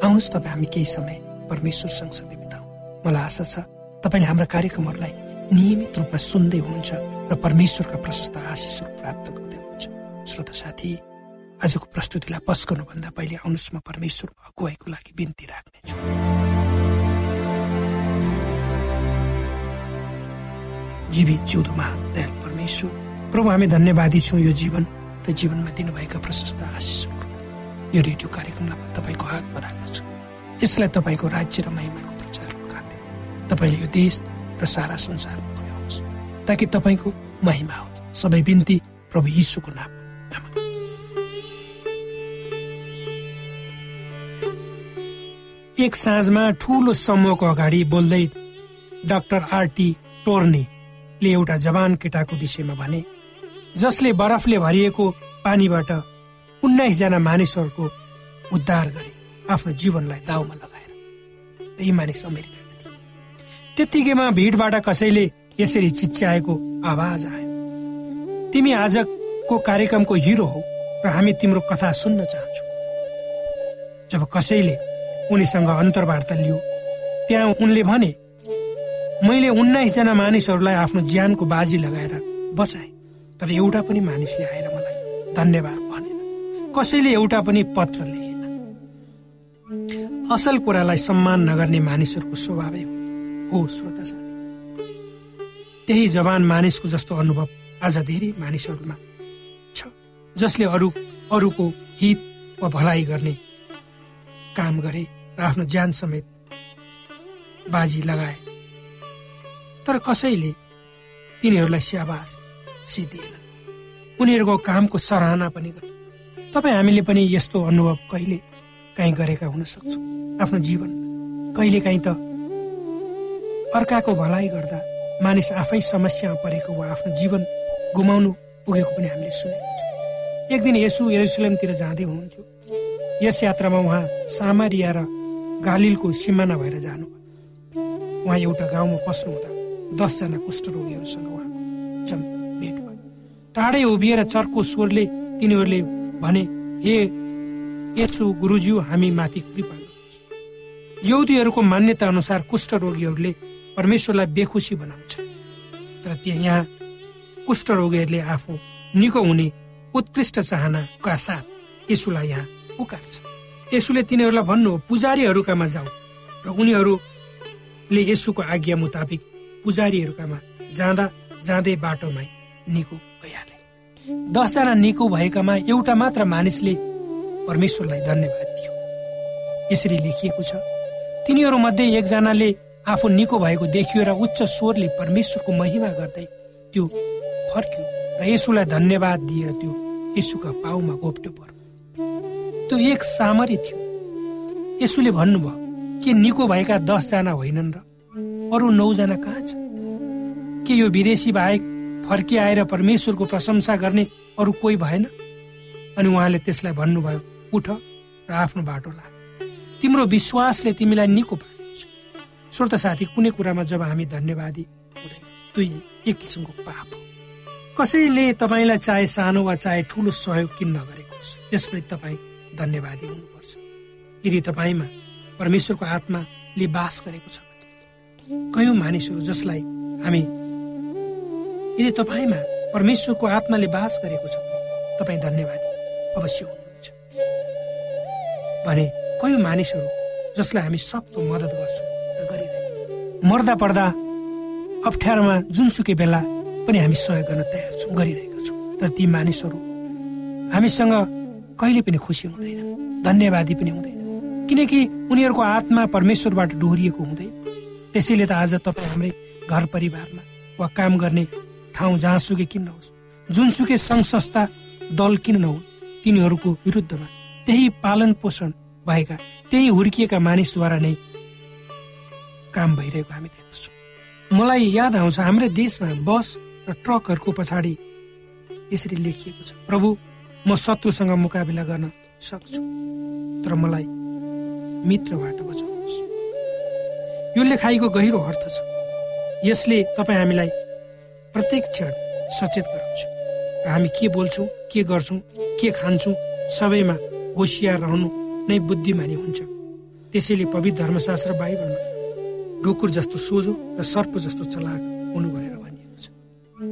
आउनुहोस् तपाईँ हामी केही समय परमेश्वर सँगसँगै बिताउँ। मलाई आशा छ तपाईँले हाम्रा कार्यक्रमहरूलाई नियमित रूपमा सुन्दै हुनुहुन्छ र परमेश्वरका प्रशस्त आशिषहरू प्राप्त गर्दै हुनुहुन्छ। श्रोत साथी आजको प्रस्तुतिलाई पस गर्नुभन्दा पहिले आउनुहोस् म परमेश्वर अगुवाईको लागि बिन्ती राख्नेछु। जीवित जिउँदो महान दयाल परमेश्वर प्रभु हामी धन्यवादी छौँ यो जीवन र जीवनमा दिनुभएका प्रशस्त आशिषहरू यो रेडियो कार्यक्रमलाई तपाईँको हातमा राख्दछु। यसलाई तपाईँको राज्य र महिमाको प्रचारको खाद्य तपाईँले यो देश र सारा संसारमा पुर्याउनुहोस् ताकि तपाईँको महिमा होस्। सबै बिन्ती प्रभु यीशुको नाम एक साँझमा ठुलो समूहको अगाडि बोल्दै डाक्टर आरटी टोर्नीले एउटा जवान केटाको विषयमा भने जसले बरफले भरिएको पानीबाट उन्नाइसजना मानिसहरूको उद्धार गरे आफ्नो जीवनलाई दाउमा लगाएर यी मानिस अमेरिकाका थिए। भिडबाट कसैले यसरी चिच्याएको आवाज आयो। तिमी आजको कार्यक्रमको हिरो हौ र हामी तिम्रो कथा सुन्न चाहन्छौ। जब कसैले उनीसँग अन्तर्वार्ता लियो त्यहाँ उनले भने मैले उन्नाइसजना मानिसहरूलाई आफ्नो ज्यानको बाजी लगाएर बचाएँ तर एउटा पनि मानिसले आएर मलाई धन्यवाद भनेन कसैले एउटा पनि पत्र लेखेन असल कुरालाई सम्मान नगर्ने मानिसहरूको स्वभावै हो श्रोता साथी। त्यही जवान मानिसको जस्तो अनुभव आज धेरै मानिसहरूमा छ जसले अरू अरूको हित वा भलाइ गर्ने काम गरे र आफ्नो ज्यान समेत बाजी लगाए। तर कसैले तिनीहरूलाई स्याबास सिद्धिएन। उनीहरूको कामको सराहना पनि गरे तपाईँ हामीले पनि यस्तो अनुभव कहिले काहीँ गरेका हुन सक्छौँ? आफ्नो जीवन कहिले काहीँ त अर्काको भलाइ गर्दा मानिस आफै समस्यामा परेको वा आफ्नो जीवन गुमाउनु पुगेको पनि हामीले सुनेको छौँ। एक दिन यसु यरुसलेमतिर जाँदै हुनुहुन्थ्यो। यस यात्रामा उहाँ सामारिया र गालिलको सिमाना भएर जानु उहाँ एउटा गाउँमा पस्नु हुँदा दसजना कुष्ठरोगीहरूसँग उहाँको भेट भयो। टाढै उभिएर चर्को स्वरले तिनीहरूले भने हे यसो गुरुज्यू हामी माथि कृपा यौदीहरूको मान्यता अनुसार कुष्ठरोगीहरूले परमेश्वरलाई बेखुसी बनाउँछ। तर त्यहाँ यहाँ कुष्ठरोगीहरूले आफू निको हुने उत्कृष्ट चाहनाका साथ यसुलाई यहाँ पुकार्छ। यसुले तिनीहरूलाई भन्नु पुजारीहरूकामा जाऊ र उनीहरूले यसुको आज्ञा मुताबिक पुजारीहरूकामा जाँदा जाँदै बाटोमा निको भइहाले। दसजना निको भएकामा एउटा मात्र मानिसले परमेश्वरलाई धन्यवाद दियो। यसरी लेखिएको छ तिनीहरू मध्ये एकजनाले आफू निको भएको देखियो र उच्च स्वरले परमेश्वरको महिमा गर्दै त्यो फर्क्यो र यसुलाई धन्यवाद दिएर त्यो यसुका पाउमा घोप्टो पर्यो त्यो एक सामरी थियो। यसुले भन्नुभयो के निको भएका दसजना होइनन् र अरू नौजना कहाँ छ के यो विदेशी बाहेक फर्किआएर परमेश्वरको प्रशंसा गर्ने अरू कोही भएन। अनि उहाँले त्यसलाई भन्नुभयो उठ र आफ्नो बाटो ला। तिम्रो विश्वासले तिमीलाई निको पार्छ श्रोत साथी कुनै कुरामा जब हामी धन्यवादी हुँदैन। दुई एक किसिमको पाप हो। कसैले तपाईँलाई चाहे सानो वा चाहे ठुलो सहयोग किन नगरेको होस् त्यसप्रति तपाईँ धन्यवादी हुनुपर्छ। यदि तपाईँमा परमेश्वरको आत्माले बास गरेको छ भने कयौँ मानिसहरू जसलाई हामी यदि तपाईँमा परमेश्वरको आत्माले बास गरेको छ तपाईँ धन्यवादी अवश्य हुनुहुन्छ। भने कयौँ मानिसहरू जसलाई हामी सक्दो मद्दत गर्छौँ मर्दा पर्दा अप्ठ्यारोमा जुनसुकै बेला पनि हामी सहयोग गर्न तयार छौँ गरिरहेका छौँ। तर ती मानिसहरू हामीसँग कहिले पनि खुसी हुँदैन धन्यवादी पनि हुँदैन। किनकि उनीहरूको आत्मा परमेश्वरबाट डोहोरिएको हुँदैन। त्यसैले त आज तपाईँ हाम्रै घर परिवारमा वा काम गर्ने ठाउँ जहाँसुकै किन नहोस् जुनसुकै सङ्घ संस्था दल किन नहुन् तिनीहरूको विरुद्धमा त्यही पालन पोषण भएका त्यही हुर्किएका मानिसद्वारा नै काम भइरहेको हामी देख्दछौँ। मलाई याद आउँछ हाम्रै देशमा बस र ट्रकहरूको पछाडि यसरी लेखिएको छ प्रभु म शत्रुसँग मुकाबिला गर्न सक्छु तर मलाई मित्रबाट बचाउनुहोस्। यो लेखाइको गहिरो अर्थ छ। यसले तपाईँ हामीलाई प्रत्येक क्षण सचेत गराउँछ। र हामी के बोल्छौँ के गर्छौँ के खान्छौँ सबैमा होसियार रहनु नै बुद्धिमानी हुन्छ। त्यसैले पवित्र धर्मशास्त्र बाइबलमा ढुकुर जस्तो सोझो र सर्प जस्तो चलाक हुनु भनेर भनिएको छ।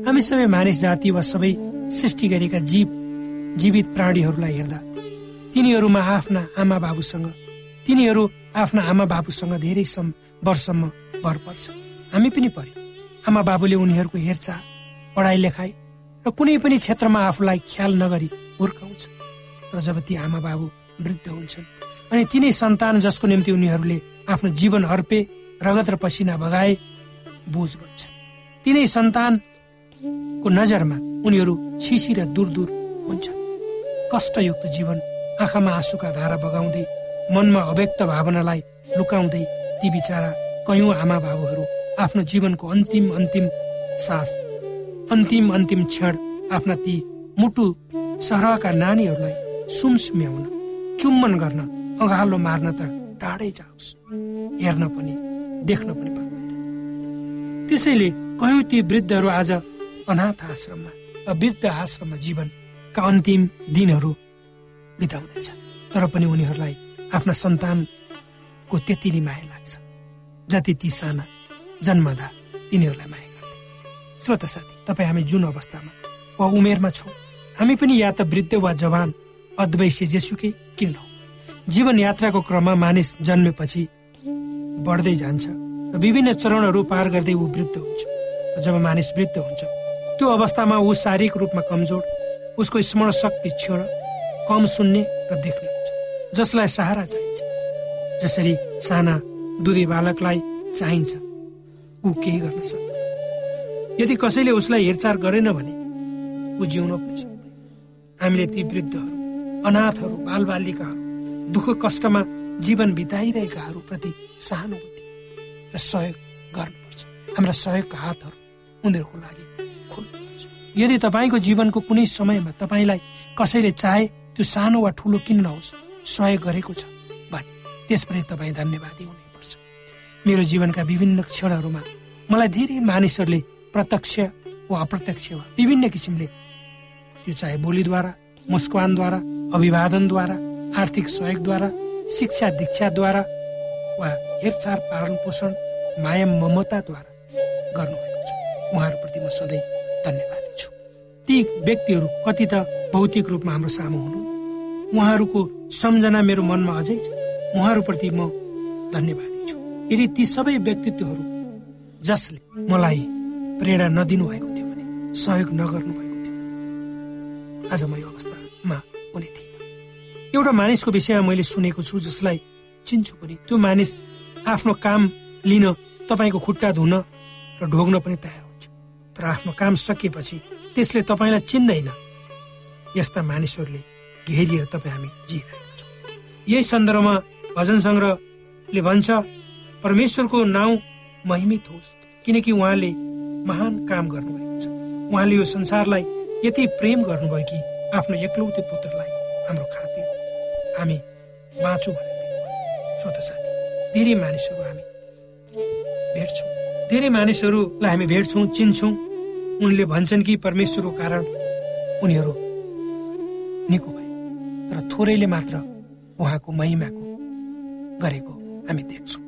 हामी सबै मानिस जाति वा सबै सृष्टि गरेका जीव जीवित प्राणीहरूलाई हेर्दा तिनीहरूमा आफ्ना आमा बाबुसँग तिनीहरू आफ्ना आमा बाबुसँग धेरै सम वर्षसम्म भर पर्छ। हामी पनि पर्यो आमा बाबुले उनीहरूको हेरचाह पढाइ लेखाइ र कुनै पनि क्षेत्रमा आफूलाई ख्याल नगरी हुर्काउँछ। र जब ती आमा बाबु वृद्ध हुन्छन् अनि तिनै सन्तान जसको निम्ति उनीहरूले आफ्नो जीवन अर्पे रगत र पसिना बगाए बोझ बन्छ तिनै सन्तानको नजरमा उनीहरू छिसी र दूर दूर हुन्छ कष्टयुक्त जीवन आँखामा आँसुका धारा बगाउँदै मनमा अव्यक्त भावनालाई लुकाउँदै ती बिचरा कयौँ आमा बाबुहरू आफ्नो जीवनको अन्तिम अन्तिम सास अन्तिम अन्तिम क्षण आफ्ना ती मुटु सरहका नानीहरूलाई सुमसुम्याउन चुम्बन गर्न अँगालो मार्न त टाढै जाओस्। हेर्न पनि देख्न पनि पाउँदैन। त्यसैले कयौँ ती वृद्धहरू आज अनाथ आश्रममा वृद्ध आश्रममा जीवनका अन्तिम दिनहरू बिताउँदैछ तर पनि उनीहरूलाई आफ्ना सन्तानको त्यति नै माया लाग्छ। जति ती साना जन्मदा। तिनीहरूलाई माया गर्थे। श्रोत साथी तपाईँ हामी जुन अवस्थामा वा उमेरमा छौँ हामी पनि या त वृद्ध वा जवान अद्वैश्य जेसुकै किन जीवन यात्राको क्रममा मानिस जन्मेपछि बढ्दै जान्छ र विभिन्न चरणहरू पार गर्दै ऊ वृद्ध हुन्छ। जब मानिस वृद्ध हुन्छ त्यो अवस्थामा ऊ शारीरिक रूपमा कमजोर उसको स्मरण शक्ति क्षण कम सुन्ने र देख्ने हुन्छ जसलाई सहारा चाहिन्छ। जसरी साना दुधी बालकलाई चाहिन्छ ऊ केही गर्न सक्दैन। यदि कसैले उसलाई हेरचाह गरेन भने ऊ जिउन पनि सक्दैन। हामीले ती वृद्धहरू अनाथहरू बालबालिकाहरू दुःख कष्टमा जीवन बिताइरहेकाहरू प्रति सहानुभूति र सहयोग गर्नुपर्छ। हाम्रा सहयोगका हातहरू उनीहरूको लागि खोल्नुपर्छ। यदि तपाईँको जीवनको कुनै समयमा तपाईँलाई कसैले चाहे त्यो सानो वा ठुलो किन नहोस् सहयोग गरेको छ भने त्यसप्रति तपाईँ धन्यवादी हुनुपर्छ मेरो जीवनका विभिन्न क्षणहरूमा मलाई धेरै मानिसहरूले प्रत्यक्ष वा अप्रत्यक्ष वा विभिन्न किसिमले त्यो चाहे बोलीद्वारा मुस्कानद्वारा अभिवादनद्वारा आर्थिक सहयोगद्वारा शिक्षा दीक्षाद्वारा वा हेरचाह पालन पोषण माया ममताद्वारा गर्नुभएको छ। उहाँहरूप्रति म सधैँ धन्यवादी छु। ती व्यक्तिहरू कति त भौतिक रूपमा हाम्रो सामु हुनु। उहाँहरूको सम्झना मेरो मनमा अझै छ। उहाँहरूप्रति म धन्यवादी छु। यदि ती सबै व्यक्तित्वहरू जसले मलाई प्रेरणा नदिनु भएको थियो भने सहयोग नगर्नु भएको थियो आज म यो अवस्थामा हुने थिएँ एउटा मानिसको विषयमा मैले सुनेको छु जसलाई चिन्छु पनि त्यो मानिस आफ्नो काम लिन तपाईँको खुट्टा धुन र ढोग्न पनि तयार हुन्छ। तर आफ्नो काम सकिएपछि त्यसले तपाईँलाई चिन्दैन। यस्ता मानिसहरूले घेरिएर तपाईँ हामी जिइरहेका छौँ। यही सन्दर्भमा भजन सङ्ग्रहले भन्छ परमेश्वरको नाउँ महिमित होस् किनकि उहाँले महान काम गर्नुभएको छ। उहाँले यो संसारलाई यति प्रेम गर्नुभयो कि आफ्नो एक्लौते पुत्रलाई हाम्रो खातिर हामी बाँचौँ भनेर श्रोत साथी धेरै मानिसहरू हामी भेट्छौँ। धेरै मानिसहरूलाई हामी भेट्छौँ चिन्छौँ। उनले भन्छन् कि परमेश्वरको कारण उनीहरू निको भए तर थोरैले मात्र उहाँको महिमाको गरेको हामी देख्छौँ।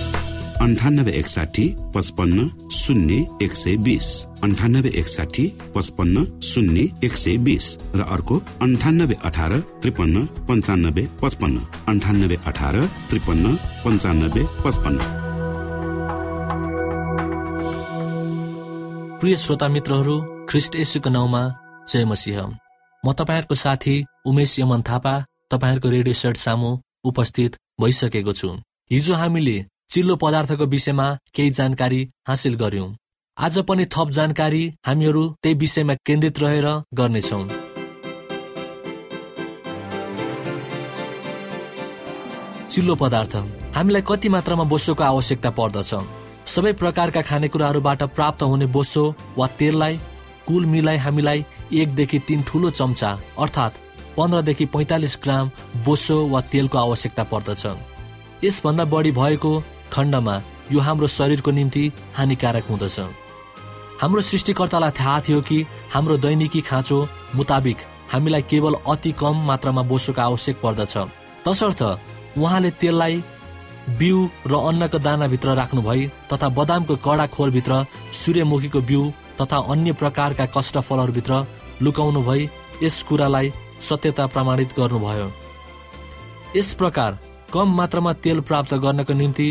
अन्ठानब्बे एकसाठी पचपन्न शून्य एक सय बिस। अन्ठानब्बे एकसाठी पचपन्न शून्य एक सय बिस। र अर्को अन्ठानब्बे अठार त्रिपन्न पन्चानब्बे पचपन्न। अन्ठानब्बे अठार त्रिपन्न पन्चानब्बे पचपन्न। प्रिय श्रोता मित्रहरू ख्रिस्ट यसुको नाउँमा जय मसिंह। म तपाईँहरूको साथी उमेश यमन थापा तपाईँहरूको रेडियो सेट सामु उपस्थित भइसकेको छु। हिजो हामीले चिल्लो पदार्थको विषयमा केही जानकारी हासिल गर्यौं। आज पनि थप जानकारी हामीहरू त्यही विषयमा केन्द्रित रहेर गर्नेछौ। चिल्लो पदार्थ। हामीलाई कति मात्रामा बोसोको आवश्यकता पर्दछ? सबै प्रकारका खानेकुराहरूबाट प्राप्त हुने बोसो वा तेललाई कुल मिलाई हामीलाई एकदेखि तीन ठुलो चम्चा अर्थात् पन्ध्रदेखि पैँतालिस ग्राम बोसो वा तेलको आवश्यकता पर्दछ। यसभन्दा बढी भएको खण्डमा यो हाम्रो शरीरको निम्ति हानिकारक हुँदछ। हाम्रो सृष्टिकर्तालाई थाहा थियो कि हाम्रो दैनिकी खाँचो मुताबिक हामीलाई केवल अति कम मात्रामा बोसोको आवश्यक पर्दछ। तसर्थ उहाँले तेललाई बिउ र अन्नको दानाभित्र राख्नुभई तथा बदामको कडा खोरभित्र सूर्यमुखीको बिउ तथा अन्य प्रकारका कष्टफलहरूभित्र लुकाउनु भई यस कुरालाई सत्यता प्रमाणित गर्नुभयो। यस प्रकार कम मात्रामा तेल प्राप्त गर्नको निम्ति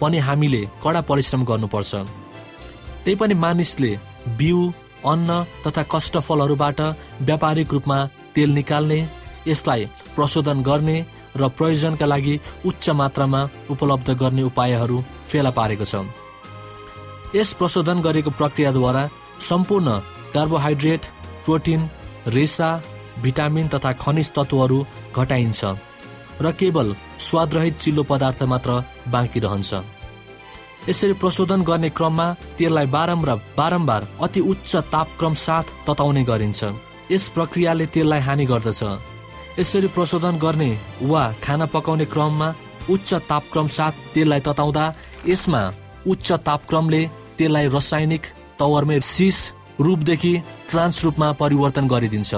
पनि हामीले कडा परिश्रम गर्नुपर्छ। त्यही पनि मानिसले बिउ अन्न तथा कष्टफलहरूबाट व्यापारिक रूपमा तेल निकाल्ने यसलाई प्रशोधन गर्ने र प्रयोजनका लागि उच्च मात्रामा उपलब्ध गर्ने उपायहरू फेला पारेको छ। यस प्रशोधन गरेको प्रक्रियाद्वारा सम्पूर्ण कार्बोहाइड्रेट प्रोटिन रेसा भिटामिन तथा खनिज तत्त्वहरू घटाइन्छ। र केवल स्वादरहित चिल्लो पदार्थ मात्र बाँकी रहन्छ। यसरी प्रशोधन गर्ने क्रममा तेललाई बारम्बार बारम्बार अति उच्च तापक्रम साथ तताउने गरिन्छ। यस प्रक्रियाले तेललाई हानि गर्दछ। यसरी प्रशोधन गर्ने वा खाना पकाउने क्रममा उच्च तापक्रम साथ तेललाई तताउँदा यसमा उच्च तापक्रमले तेललाई रासायनिक तवरमै सिस रूपदेखि ट्रान्स रूपमा परिवर्तन गरिदिन्छ।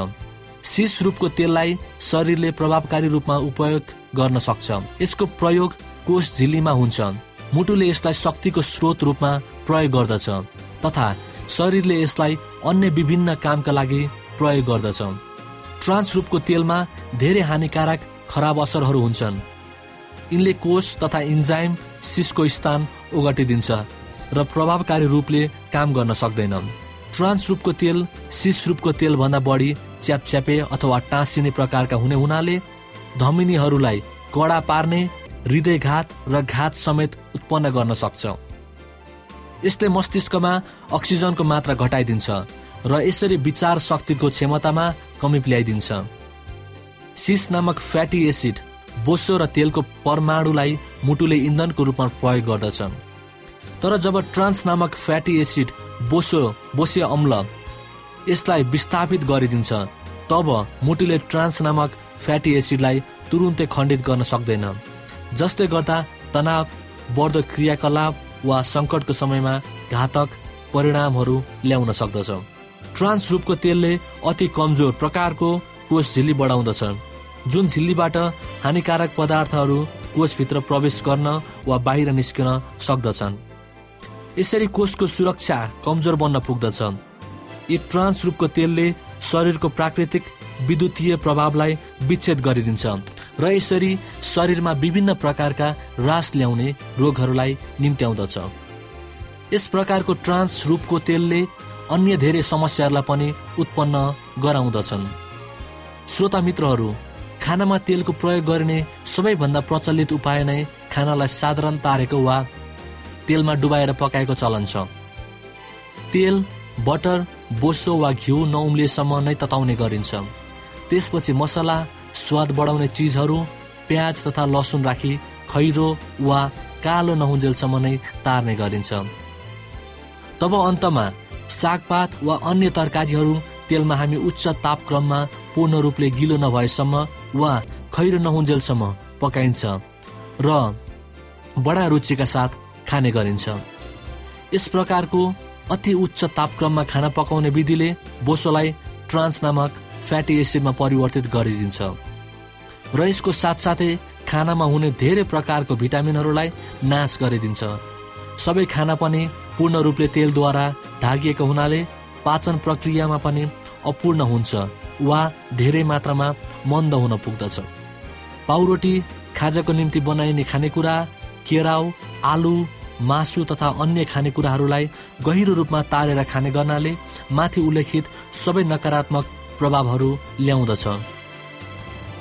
सिस रूपको तेललाई शरीरले प्रभावकारी रूपमा उपयोग गर्न सक्छ। यसको प्रयोग कोष झिल्लीमा हुन्छ। मुटुले यसलाई शक्तिको स्रोत रूपमा प्रयोग गर्दछ तथा शरीरले यसलाई अन्य विभिन्न कामका लागि प्रयोग गर्दछ। ट्रान्स रूपको तेलमा धेरै हानिकारक खराब असरहरू हुन्छन्। यिनले कोष तथा इन्जाइम सिसको स्थान ओगटिदिन्छ र प्रभावकारी रूपले काम गर्न सक्दैन। ट्रान्स रूपको तेल सिस रूपको तेलभन्दा बढी च्यापच्यापे अथवा टाँसिने प्रकारका हुने हुनाले धमिनीहरूलाई कडा पार्ने हृदयघात र घात समेत उत्पन्न गर्न सक्छ। यसले मस्तिष्कमा अक्सिजनको मात्रा घटाइदिन्छ र यसरी विचार शक्तिको क्षमतामा कमी ल्याइदिन्छ सिस नामक फ्याटी एसिड बोसो र तेलको परमाणुलाई मुटुले इन्धनको रूपमा प्रयोग गर्दछ तर जब ट्रान्स नामक फ्याटी एसिड बोसो बोसे अम्ल। यसलाई विस्थापित गरिदिन्छ। तब मुटुले ट्रान्स नामक फ्याटी एसिडलाई तुरुन्तै खण्डित गर्न सक्दैन। जसले गर्दा तनाव बढ्दो क्रियाकलाप वा सङ्कटको समयमा घातक परिणामहरू ल्याउन सक्दछ। ट्रान्स रूपको तेलले अति कमजोर प्रकारको कोष झिल्ली बढाउँदछ। जुन झिल्लीबाट हानिकारक पदार्थहरू कोषभित्र प्रवेश गर्न वा बाहिर निस्कन सक्दछन्। यसरी कोषको सुरक्षा कमजोर बन्न पुग्दछ यी ट्रान्स रूपको तेलले शरीरको प्राकृतिक विद्युतीय प्रभावलाई विच्छेद गरिदिन्छ र यसरी शरीरमा विभिन्न प्रकारका रास ल्याउने रोगहरूलाई निम्त्याउँदछ। यस प्रकारको ट्रान्स रूपको तेलले अन्य धेरै समस्याहरूलाई पनि उत्पन्न गराउँदछन्। श्रोता मित्रहरू खानामा तेलको प्रयोग गरिने सबैभन्दा प्रचलित उपाय नै खानालाई साधारण तारेको वा तेलमा डुबाएर पकाएको चलन छ। तेल बटर बोसो वा घिउ नउम्लिएसम्म नै तताउने गरिन्छ। त्यसपछि मसला स्वाद बढाउने चिजहरू प्याज तथा लसुन राखी खैरो वा कालो नहुन्जेलसम्म नै तार्ने गरिन्छ। तब अन्तमा सागपात वा अन्य तरकारीहरू तेलमा हामी उच्च तापक्रममा पूर्ण रूपले गिलो नभएसम्म वा खैरो नहुन्जेलसम्म पकाइन्छ। र बडा रुचिका साथ खाने गरिन्छ। यस प्रकारको अति उच्च तापक्रममा खाना पकाउने विधिले बोसोलाई ट्रान्स नामक फ्याटी एसिडमा परिवर्तित गरिदिन्छ। र यसको साथसाथै खानामा हुने धेरै प्रकारको भिटामिनहरूलाई नाश गरिदिन्छ। सबै खाना पनि पूर्ण रूपले तेलद्वारा ढाकिएको हुनाले पाचन प्रक्रियामा पनि अपूर्ण हुन्छ वा धेरै मात्रामा मन्द हुन पुग्दछ। पाउरोटी खाजाको निम्ति बनाइने खानेकुरा केराउ आलु मासु तथा अन्य खानेकुराहरूलाई गहिरो रूपमा तारेर खाने गर्नाले माथि उल्लेखित सबै नकारात्मक प्रभावहरू ल्याउँदछ।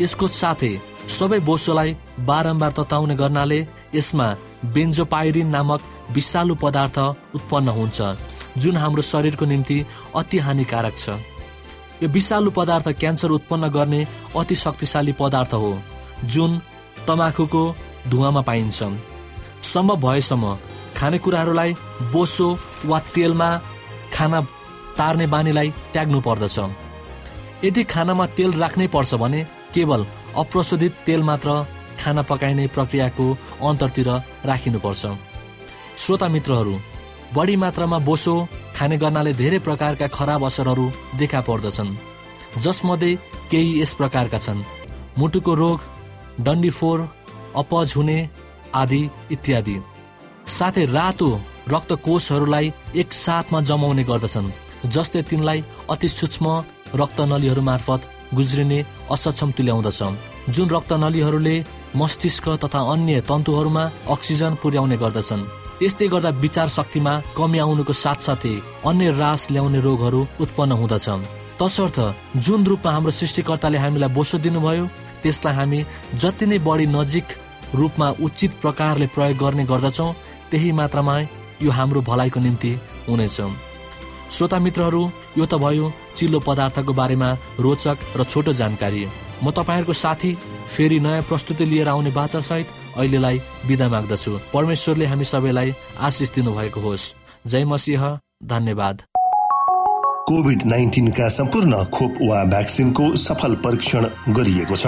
यसको साथै सबै बोसोलाई बारम्बार तताउने गर्नाले यसमा बेन्जोपाइरिन नामक विषालु पदार्थ उत्पन्न हुन्छ जुन हाम्रो शरीरको निम्ति अति हानिकारक छ। यो विषालु पदार्थ क्यान्सर उत्पन्न गर्ने अति शक्तिशाली पदार्थ हो जुन तमाखुको धुवामा पाइन्छ। सम्भव भएसम्म खानेकुराहरूलाई बोसो वा तेलमा खाना तार्ने बानीलाई त्याग्नु पर्दछ। यदि खानामा तेल राख्नै पर्छ भने केवल अप्रशोधित तेल मात्र खाना पकाइने प्रक्रियाको अन्तरतिर राखिनुपर्छ। श्रोता मित्रहरू बढी मात्रामा बोसो खाने गर्नाले धेरै प्रकारका खराब असरहरू देखा पर्दछन्। जसमध्ये केही यस प्रकारका छन्। मुटुको रोग डन्डीफोर अपज हुने आदि इत्यादि। साथै रातो रक्तकोषहरूलाई एकसाथमा जमाउने गर्दछन् जसले तिनलाई अति सूक्ष्म रक्तनलीहरू मार्फत गुज्रिने असक्षम तुल्याउँदछ। जुन रक्तनलीहरूले मस्तिष्क तथा अन्य तन्तुहरूमा अक्सिजन पुर्याउने गर्दछन् यस्तै गर्दा विचार शक्तिमा कमी आउनुको साथसाथै अन्य रास ल्याउने रोगहरू उत्पन्न हुँदछ। तसर्थ जुन रूपमा हाम्रो सृष्टिकर्ताले हामीलाई बोसो दिनुभयो त्यसलाई हामी जति नै बढी नजिक रूपमा उचित प्रकारले प्रयोग गर्ने गर्दछौँ त्यही मात्रामा यो हाम्रो भलाइको निम्ति हुनेछ। श्रोता मित्रहरू यो त भयो चिल्लो पदार्थको बारेमा रोचक र छोटो जानकारी। म तपाईँहरूको साथी फेरि नयाँ प्रस्तुति लिएर आउने बाचासहित अहिलेलाई बिदा माग्दछु। परमेश्वरले हामी सबैलाई आशिष दिनुभएको होस्। जय मसिंह धन्यवाद। कोभिड नाइन्टिनका सम्पूर्ण खोप वा भ्याक्सिनको सफल परीक्षण गरिएको छ।